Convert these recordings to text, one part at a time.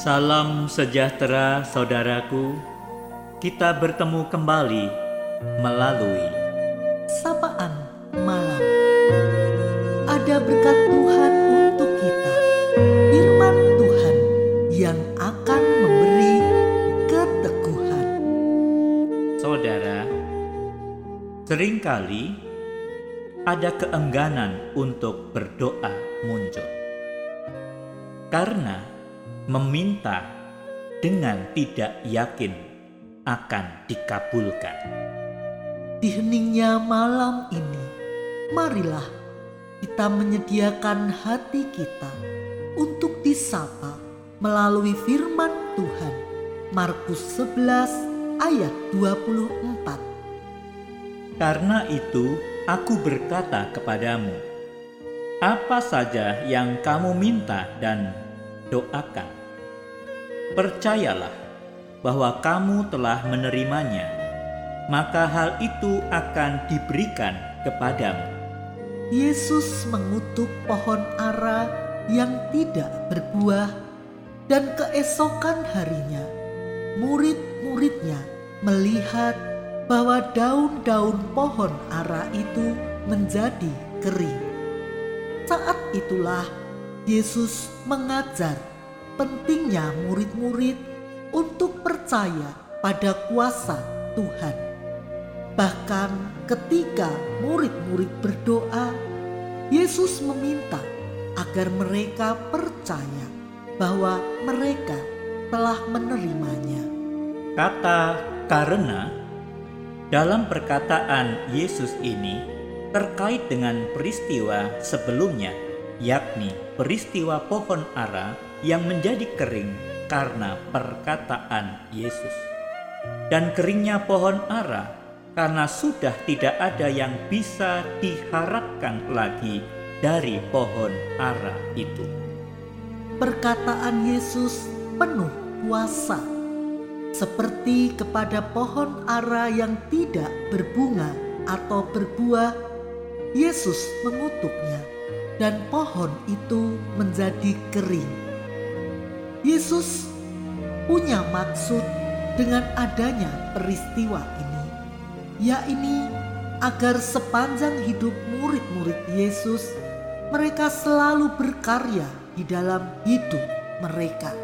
Salam sejahtera, saudaraku. Kita bertemu kembali melalui sapaan malam. Ada berkat Tuhan untuk kita, firman Tuhan yang akan memberi keteguhan. saudara. Seringkali ada keengganan untuk berdoa muncul karena meminta dengan tidak yakin akan dikabulkan. Di heningnya malam ini, marilah kita menyediakan hati kita untuk disapa melalui firman Tuhan. Markus 11 ayat 24. Karena itu, aku berkata kepadamu, apa saja yang kamu minta dan doakan, percayalah bahwa kamu telah menerimanya, maka hal itu akan diberikan kepadamu. Yesus mengutuk pohon ara yang tidak berbuah dan keesokan harinya murid-muridnya melihat bahwa daun-daun pohon ara itu menjadi kering. Saat itulah Yesus mengajar pentingnya murid-murid untuk percaya pada kuasa Tuhan. Bahkan ketika murid-murid berdoa, Yesus meminta agar mereka percaya bahwa mereka telah menerimanya. Kata "karena" dalam perkataan Yesus ini terkait dengan peristiwa sebelumnya, yakni peristiwa pohon ara yang menjadi kering karena perkataan Yesus. Dan keringnya pohon ara karena sudah tidak ada yang bisa diharapkan lagi dari pohon ara itu. Perkataan Yesus penuh kuasa, seperti kepada pohon ara yang tidak berbunga atau berbuah. Yesus mengutuknya, dan pohon itu menjadi kering. Yesus punya maksud dengan adanya peristiwa ini, yakni agar sepanjang hidup murid-murid Yesus, mereka selalu berkarya di dalam hidup mereka.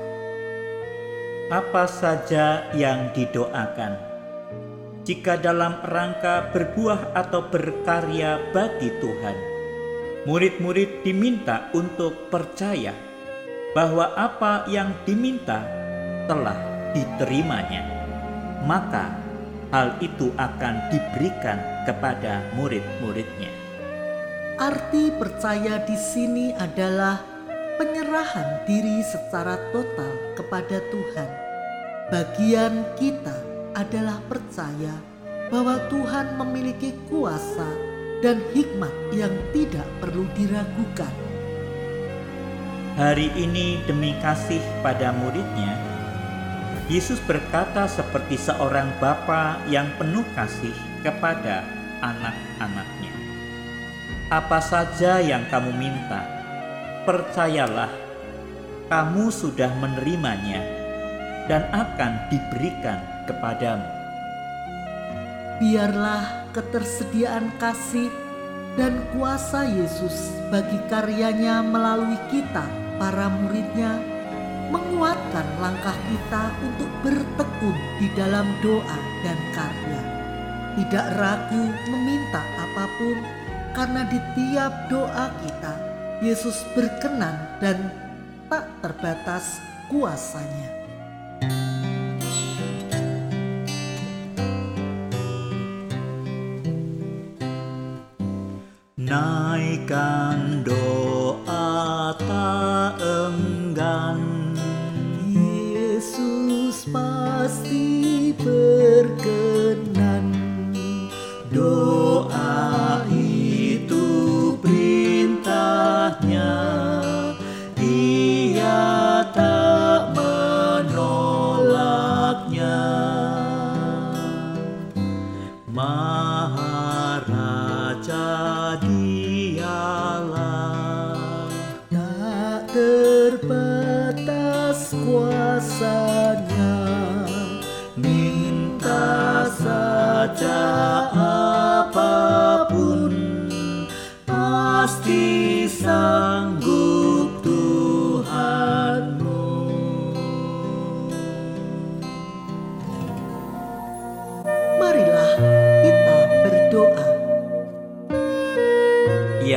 Apa saja yang didoakan, jika dalam rangka berbuah atau berkarya bagi Tuhan, murid-murid diminta untuk percaya bahwa apa yang diminta telah diterimanya, maka hal itu akan diberikan kepada murid-muridnya. Arti percaya di sini adalah penyerahan diri secara total kepada Tuhan. Bagian kita adalah percaya bahwa Tuhan memiliki kuasa dan hikmat yang tidak perlu diragukan. Hari ini demi kasih pada muridnya, Yesus berkata seperti seorang bapa yang penuh kasih kepada anak-anaknya. Apa saja yang kamu minta, percayalah kamu sudah menerimanya dan akan diberikan kepadamu. Biarlah ketersediaan kasih dan kuasa Yesus bagi karyanya melalui kita, para muridnya, menguatkan langkah kita untuk bertekun di dalam doa dan karya. Tidak ragu meminta apa pun, karena di tiap doa kita, Yesus berkenan dan tak terbatas kuasanya. Naikkan doa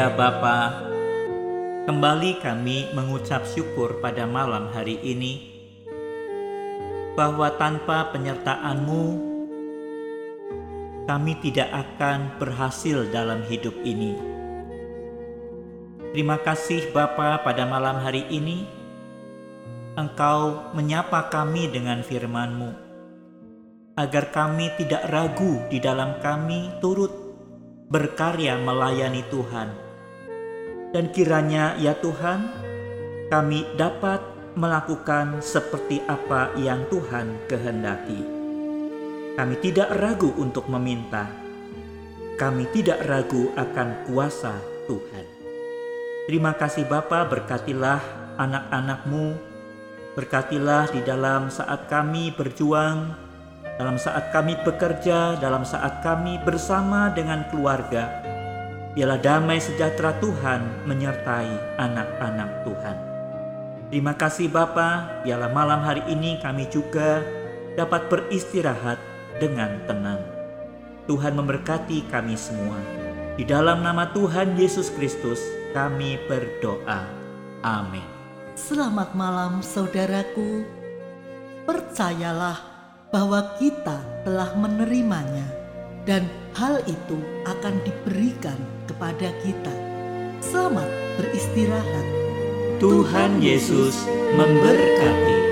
Bapa, kembali kami mengucap syukur pada malam hari ini bahwa tanpa penyertaan-Mu kami tidak akan berhasil dalam hidup ini. Terima kasih Bapa pada malam hari ini Engkau menyapa kami dengan firman-Mu agar kami tidak ragu di dalam kami turut berkarya melayani Tuhan. Dan kiranya ya Tuhan, kami dapat melakukan seperti apa yang Tuhan kehendaki. Kami tidak ragu untuk meminta. Kami tidak ragu akan kuasa Tuhan. Terima kasih Bapa, berkatilah anak-anakmu, berkatilah di dalam saat kami berjuang dalam saat kami bekerja, dalam saat kami bersama dengan keluarga. Biarlah damai sejahtera Tuhan menyertai anak-anak Tuhan. Terima kasih Bapa, biarlah malam hari ini kami juga dapat beristirahat dengan tenang. Tuhan memberkati kami semua. Di dalam nama Tuhan Yesus Kristus kami berdoa. Amin. Selamat malam saudaraku. Percayalah bahwa kita telah menerimanya dan hal itu akan diberikan kepada kita. Selamat beristirahat. Tuhan Yesus memberkati.